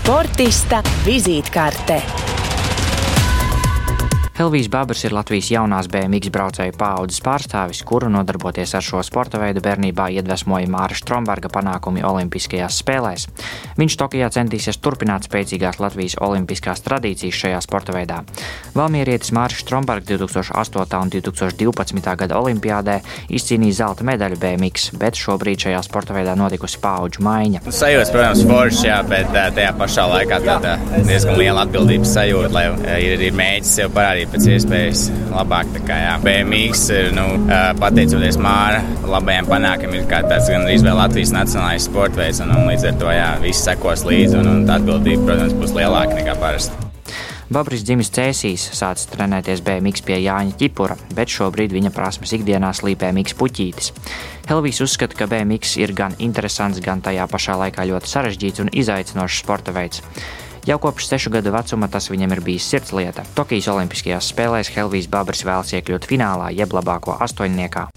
Sportista vizītkarte. Helvijas Babers ir Latvijas jaunās BMX braucēju paaudzes pārstāvis, kuru nodarboties ar šo sporta veidu bērnībā iedvesmoja Māra Stromberga panākumi Olimpiskajās spēlēs. Viņš Tokijā centīsies turpināt spēcīgās Latvijas olimpiskās tradīcijas šajā sporta veidā. Valmierietis Māris Strombergs 2008. un 2012. gada olimpiādē izcīnīja zelta medaļu BMX, bet šobrīd šajā sporta veidā notikusi paudžu maiņa. Sajūta, protams, forši, jā, bet tajā pašā laikā tāda diezgan liela atbildības sajūta, lai ir, ir mēģinājums sev parādīt pēc iespējas labāk. BMX ir nu, pateicoties Māra labajiem panākumiem, ir tāds gan arī Latvijas nacionālais sports veids, un, un līdz ar to jā, viss sekos līdzi, un, un atbildība, protams, būs lielāka nekā parasti. Babris dzimis Cēsīs, sācis trenēties BMX pie Jāņa Čipura, bet šobrīd viņa prasmes ikdienā slīpē Miks Puķītis. Helvijs uzskata, ka BMX ir gan interesants, gan tajā pašā laikā ļoti sarežģīts un izaicinošs sporta veids. Jau kopš sešu gadu vecuma tas viņam ir bijis sirdslieta. Tokijas Olimpiskajās spēlēs Helvijas Babers vēlas iekļūt finālā, jeb labāko astoņniekā.